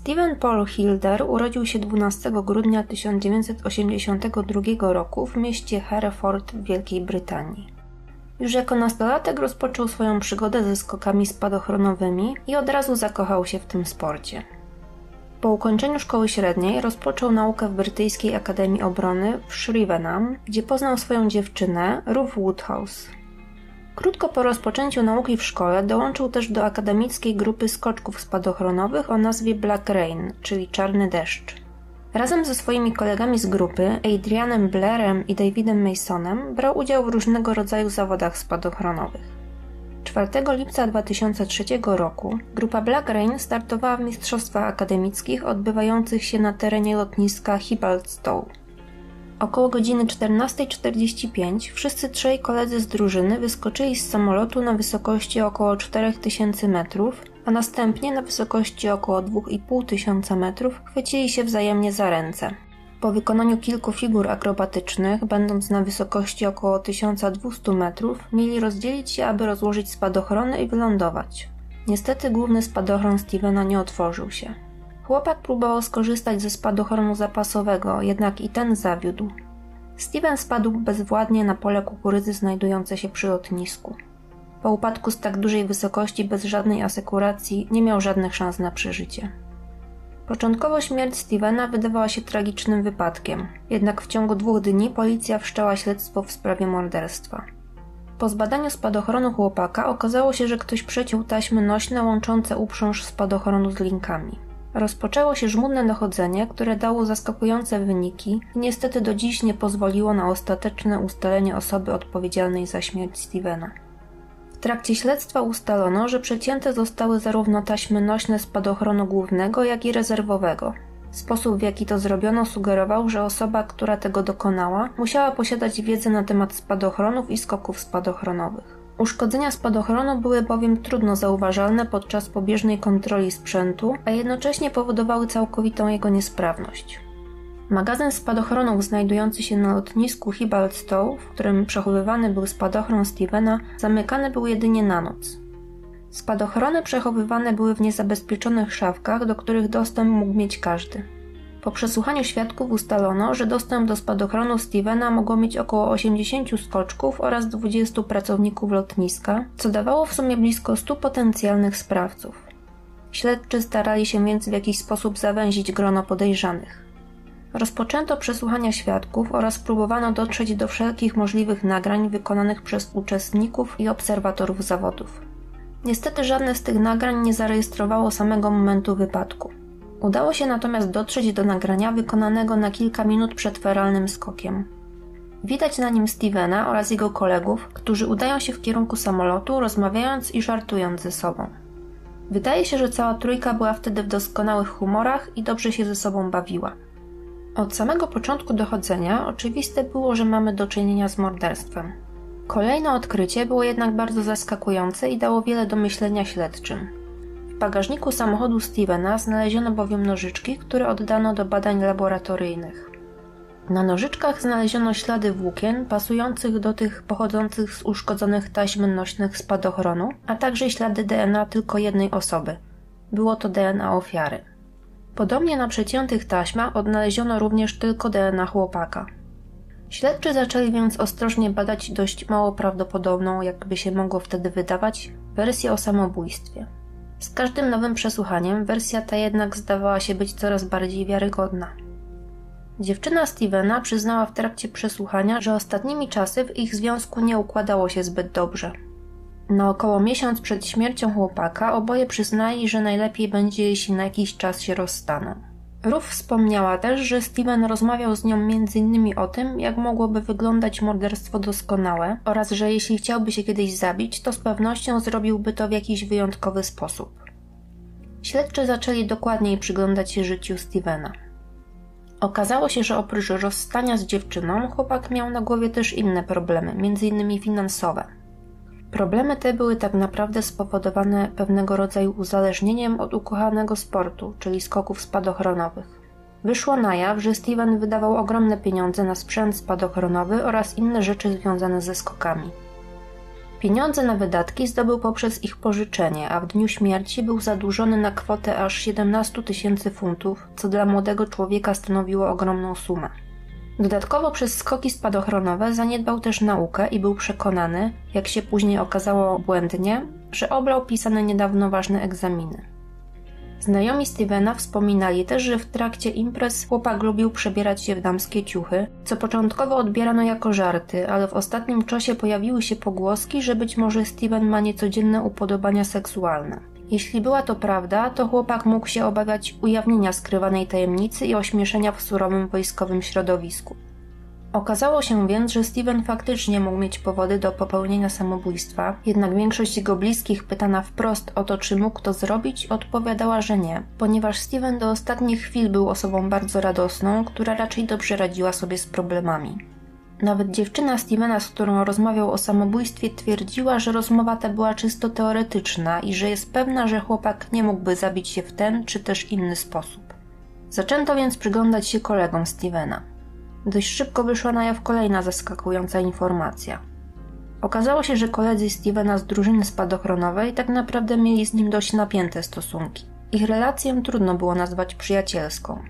Steven Paul Hilder urodził się 12 grudnia 1982 roku w mieście Hereford w Wielkiej Brytanii. Już jako nastolatek rozpoczął swoją przygodę ze skokami spadochronowymi i od razu zakochał się w tym sporcie. Po ukończeniu szkoły średniej rozpoczął naukę w Brytyjskiej Akademii Obrony w Shrivenham, gdzie poznał swoją dziewczynę Ruth Woodhouse. Krótko po rozpoczęciu nauki w szkole dołączył też do akademickiej grupy skoczków spadochronowych o nazwie Black Rain, czyli Czarny Deszcz. Razem ze swoimi kolegami z grupy, Adrianem Blairem i Davidem Masonem, brał udział w różnego rodzaju zawodach spadochronowych. 4 lipca 2003 roku grupa Black Rain startowała w mistrzostwach akademickich odbywających się na terenie lotniska Hibalstow. Około godziny 14.45 wszyscy trzej koledzy z drużyny wyskoczyli z samolotu na wysokości około 4000 metrów, a następnie na wysokości około 2500 metrów chwycili się wzajemnie za ręce. Po wykonaniu kilku figur akrobatycznych, będąc na wysokości około 1200 metrów, mieli rozdzielić się, aby rozłożyć spadochrony i wylądować. Niestety główny spadochron Stevena nie otworzył się. Chłopak próbował skorzystać ze spadochronu zapasowego, jednak i ten zawiódł. Steven spadł bezwładnie na pole kukurydzy znajdujące się przy lotnisku. Po upadku z tak dużej wysokości bez żadnej asekuracji nie miał żadnych szans na przeżycie. Początkowo śmierć Stevena wydawała się tragicznym wypadkiem, jednak w ciągu dwóch dni policja wszczęła śledztwo w sprawie morderstwa. Po zbadaniu spadochronu chłopaka okazało się, że ktoś przeciął taśmy nośne łączące uprząż spadochronu z linkami. Rozpoczęło się żmudne dochodzenie, które dało zaskakujące wyniki i niestety do dziś nie pozwoliło na ostateczne ustalenie osoby odpowiedzialnej za śmierć Stevena. W trakcie śledztwa ustalono, że przecięte zostały zarówno taśmy nośne spadochronu głównego, jak i rezerwowego. Sposób w jaki to zrobiono sugerował, że osoba, która tego dokonała, musiała posiadać wiedzę na temat spadochronów i skoków spadochronowych. Uszkodzenia spadochronu były bowiem trudno zauważalne podczas pobieżnej kontroli sprzętu, a jednocześnie powodowały całkowitą jego niesprawność. Magazyn spadochronów znajdujący się na lotnisku Hibalstow, w którym przechowywany był spadochron Stevena, zamykany był jedynie na noc. Spadochrony przechowywane były w niezabezpieczonych szafkach, do których dostęp mógł mieć każdy. Po przesłuchaniu świadków ustalono, że dostęp do spadochronu Stevena mogło mieć około 80 skoczków oraz 20 pracowników lotniska, co dawało w sumie blisko 100 potencjalnych sprawców. Śledczy starali się więc w jakiś sposób zawęzić grono podejrzanych. Rozpoczęto przesłuchania świadków oraz próbowano dotrzeć do wszelkich możliwych nagrań wykonanych przez uczestników i obserwatorów zawodów. Niestety żadne z tych nagrań nie zarejestrowało samego momentu wypadku. Udało się natomiast dotrzeć do nagrania wykonanego na kilka minut przed feralnym skokiem. Widać na nim Stevena oraz jego kolegów, którzy udają się w kierunku samolotu, rozmawiając i żartując ze sobą. Wydaje się, że cała trójka była wtedy w doskonałych humorach i dobrze się ze sobą bawiła. Od samego początku dochodzenia oczywiste było, że mamy do czynienia z morderstwem. Kolejne odkrycie było jednak bardzo zaskakujące i dało wiele do myślenia śledczym bagażniku samochodu Stevena znaleziono bowiem nożyczki, które oddano do badań laboratoryjnych. Na nożyczkach znaleziono ślady włókien pasujących do tych pochodzących z uszkodzonych taśm nośnych spadochronu, a także ślady DNA tylko jednej osoby. Było to DNA ofiary. Podobnie na przeciętych taśmach odnaleziono również tylko DNA chłopaka. Śledczy zaczęli więc ostrożnie badać dość mało prawdopodobną, jakby się mogło wtedy wydawać, wersję o samobójstwie. Z każdym nowym przesłuchaniem wersja ta jednak zdawała się być coraz bardziej wiarygodna. Dziewczyna Stevena przyznała w trakcie przesłuchania, że ostatnimi czasy w ich związku nie układało się zbyt dobrze. Na około miesiąc przed śmiercią chłopaka oboje przyznali, że najlepiej będzie, jeśli na jakiś czas się rozstaną. Ruth wspomniała też, że Steven rozmawiał z nią m.in. o tym, jak mogłoby wyglądać morderstwo doskonałe oraz że jeśli chciałby się kiedyś zabić, to z pewnością zrobiłby to w jakiś wyjątkowy sposób. Śledczy zaczęli dokładniej przyglądać się życiu Stevena. Okazało się, że oprócz rozstania z dziewczyną, chłopak miał na głowie też inne problemy, m.in. finansowe – Problemy te były tak naprawdę spowodowane pewnego rodzaju uzależnieniem od ukochanego sportu, czyli skoków spadochronowych. Wyszło na jaw, że Steven wydawał ogromne pieniądze na sprzęt spadochronowy oraz inne rzeczy związane ze skokami. Pieniądze na wydatki zdobył poprzez ich pożyczenie, a w dniu śmierci był zadłużony na kwotę aż 17 tysięcy funtów, co dla młodego człowieka stanowiło ogromną sumę. Dodatkowo przez skoki spadochronowe zaniedbał też naukę i był przekonany, jak się później okazało błędnie, że oblał pisane niedawno ważne egzaminy. Znajomi Stevena wspominali też, że w trakcie imprez chłopak lubił przebierać się w damskie ciuchy, co początkowo odbierano jako żarty, ale w ostatnim czasie pojawiły się pogłoski, że być może Steven ma niecodzienne upodobania seksualne. Jeśli była to prawda, to chłopak mógł się obawiać ujawnienia skrywanej tajemnicy i ośmieszenia w surowym wojskowym środowisku. Okazało się więc, że Steven faktycznie mógł mieć powody do popełnienia samobójstwa, jednak większość jego bliskich pytana wprost o to, czy mógł to zrobić, odpowiadała, że nie, ponieważ Steven do ostatnich chwil był osobą bardzo radosną, która raczej dobrze radziła sobie z problemami. Nawet dziewczyna Stevena, z którą rozmawiał o samobójstwie, twierdziła, że rozmowa ta była czysto teoretyczna i że jest pewna, że chłopak nie mógłby zabić się w ten czy też inny sposób. Zaczęto więc przyglądać się kolegom Stevena. Dość szybko wyszła na jaw kolejna zaskakująca informacja. Okazało się, że koledzy Stevena z drużyny spadochronowej tak naprawdę mieli z nim dość napięte stosunki. Ich relację trudno było nazwać przyjacielską.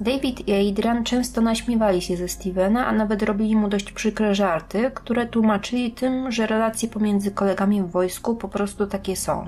David i Adrian często naśmiewali się ze Stevena, a nawet robili mu dość przykre żarty, które tłumaczyli tym, że relacje pomiędzy kolegami w wojsku po prostu takie są.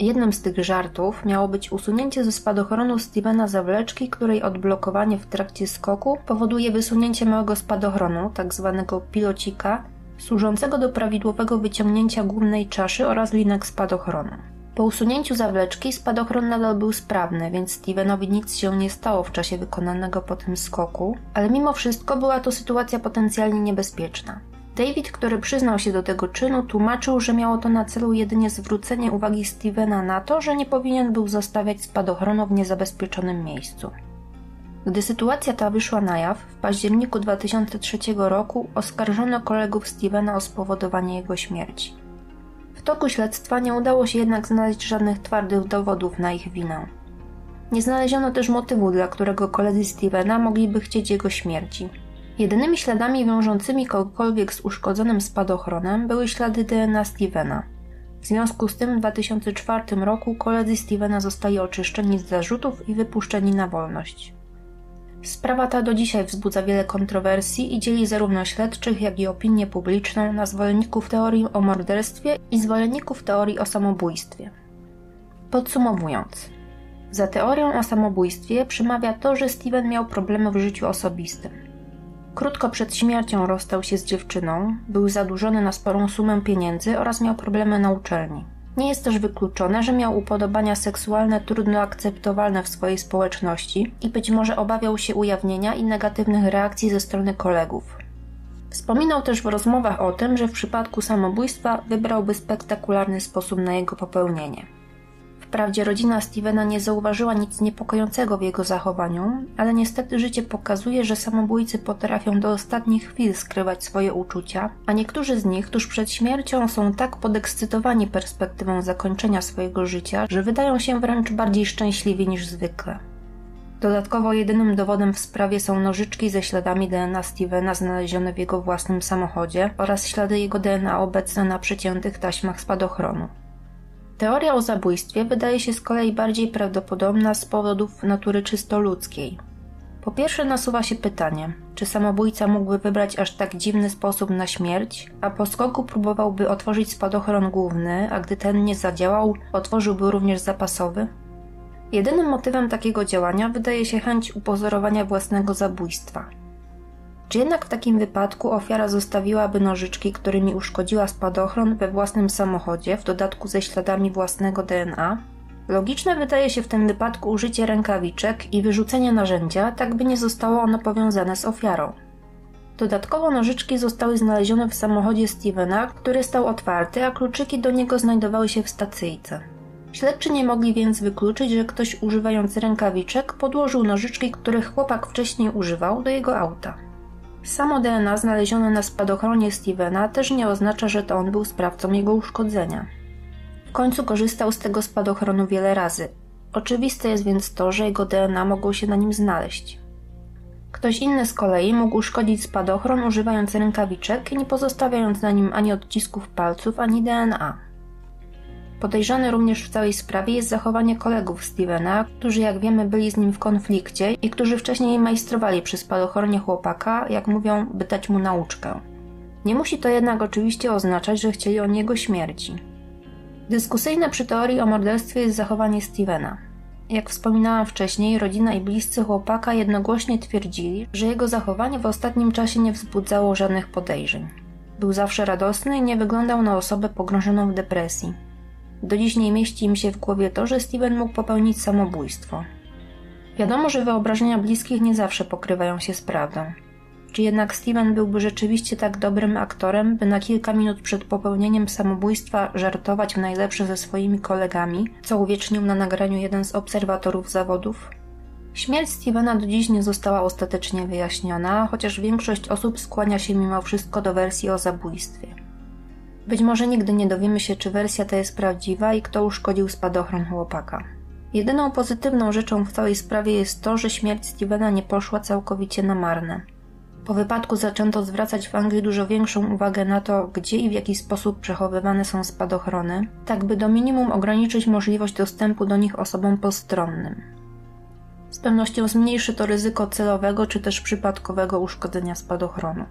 Jednym z tych żartów miało być usunięcie ze spadochronu Stevena zawleczki, której odblokowanie w trakcie skoku powoduje wysunięcie małego spadochronu, tzw. Tak pilocika, służącego do prawidłowego wyciągnięcia głównej czaszy oraz linek spadochronu. Po usunięciu zawleczki spadochron nadal był sprawny, więc Stevenowi nic się nie stało w czasie wykonanego po tym skoku, ale mimo wszystko była to sytuacja potencjalnie niebezpieczna. David, który przyznał się do tego czynu, tłumaczył, że miało to na celu jedynie zwrócenie uwagi Stevena na to, że nie powinien był zostawiać spadochronu w niezabezpieczonym miejscu. Gdy sytuacja ta wyszła na jaw, w październiku 2003 roku oskarżono kolegów Stevena o spowodowanie jego śmierci. W toku śledztwa nie udało się jednak znaleźć żadnych twardych dowodów na ich winę. Nie znaleziono też motywu, dla którego koledzy Stevena mogliby chcieć jego śmierci. Jedynymi śladami wiążącymi kogokolwiek z uszkodzonym spadochronem były ślady DNA Stevena. W związku z tym w 2004 roku koledzy Stevena zostali oczyszczeni z zarzutów i wypuszczeni na wolność. Sprawa ta do dzisiaj wzbudza wiele kontrowersji i dzieli zarówno śledczych, jak i opinię publiczną na zwolenników teorii o morderstwie i zwolenników teorii o samobójstwie. Podsumowując, za teorią o samobójstwie przemawia to, że Steven miał problemy w życiu osobistym. Krótko przed śmiercią rozstał się z dziewczyną, był zadłużony na sporą sumę pieniędzy oraz miał problemy na uczelni. Nie jest też wykluczone, że miał upodobania seksualne trudno akceptowalne w swojej społeczności i być może obawiał się ujawnienia i negatywnych reakcji ze strony kolegów. Wspominał też w rozmowach o tym, że w przypadku samobójstwa wybrałby spektakularny sposób na jego popełnienie. Wprawdzie rodzina Stevena nie zauważyła nic niepokojącego w jego zachowaniu, ale niestety życie pokazuje, że samobójcy potrafią do ostatnich chwil skrywać swoje uczucia, a niektórzy z nich tuż przed śmiercią są tak podekscytowani perspektywą zakończenia swojego życia, że wydają się wręcz bardziej szczęśliwi niż zwykle. Dodatkowo jedynym dowodem w sprawie są nożyczki ze śladami DNA Stevena znalezione w jego własnym samochodzie oraz ślady jego DNA obecne na przeciętych taśmach spadochronu. Teoria o zabójstwie wydaje się z kolei bardziej prawdopodobna z powodów natury czysto ludzkiej. Po pierwsze nasuwa się pytanie, czy samobójca mógłby wybrać aż tak dziwny sposób na śmierć, a po skoku próbowałby otworzyć spadochron główny, a gdy ten nie zadziałał, otworzyłby również zapasowy? Jedynym motywem takiego działania wydaje się chęć upozorowania własnego zabójstwa – czy jednak w takim wypadku ofiara zostawiłaby nożyczki, którymi uszkodziła spadochron we własnym samochodzie, w dodatku ze śladami własnego DNA? Logiczne wydaje się w tym wypadku użycie rękawiczek i wyrzucenie narzędzia, tak by nie zostało ono powiązane z ofiarą. Dodatkowo nożyczki zostały znalezione w samochodzie Stevena, który stał otwarty, a kluczyki do niego znajdowały się w stacyjce. Śledczy nie mogli więc wykluczyć, że ktoś używając rękawiczek podłożył nożyczki, których chłopak wcześniej używał, do jego auta. Samo DNA znalezione na spadochronie Stevena też nie oznacza, że to on był sprawcą jego uszkodzenia. W końcu korzystał z tego spadochronu wiele razy. Oczywiste jest więc to, że jego DNA mogło się na nim znaleźć. Ktoś inny z kolei mógł uszkodzić spadochron używając rękawiczek, nie pozostawiając na nim ani odcisków palców, ani DNA. Podejrzane również w całej sprawie jest zachowanie kolegów Stevena, którzy jak wiemy byli z nim w konflikcie i którzy wcześniej majstrowali przy spadochronie chłopaka, jak mówią, by dać mu nauczkę. Nie musi to jednak oczywiście oznaczać, że chcieli on jego śmierci. Dyskusyjne przy teorii o morderstwie jest zachowanie Stevena. Jak wspominałam wcześniej, rodzina i bliscy chłopaka jednogłośnie twierdzili, że jego zachowanie w ostatnim czasie nie wzbudzało żadnych podejrzeń. Był zawsze radosny i nie wyglądał na osobę pogrążoną w depresji. Do dziś nie mieści im się w głowie to, że Steven mógł popełnić samobójstwo. Wiadomo, że wyobrażenia bliskich nie zawsze pokrywają się z prawdą. Czy jednak Steven byłby rzeczywiście tak dobrym aktorem, by na kilka minut przed popełnieniem samobójstwa żartować w najlepsze ze swoimi kolegami, co uwiecznił na nagraniu jeden z obserwatorów zawodów? Śmierć Stevena do dziś nie została ostatecznie wyjaśniona, chociaż większość osób skłania się mimo wszystko do wersji o zabójstwie. Być może nigdy nie dowiemy się, czy wersja ta jest prawdziwa i kto uszkodził spadochron chłopaka. Jedyną pozytywną rzeczą w całej sprawie jest to, że śmierć Stevena nie poszła całkowicie na marne. Po wypadku zaczęto zwracać w Anglii dużo większą uwagę na to, gdzie i w jaki sposób przechowywane są spadochrony, tak by do minimum ograniczyć możliwość dostępu do nich osobom postronnym. Z pewnością zmniejszy to ryzyko celowego czy też przypadkowego uszkodzenia spadochronu.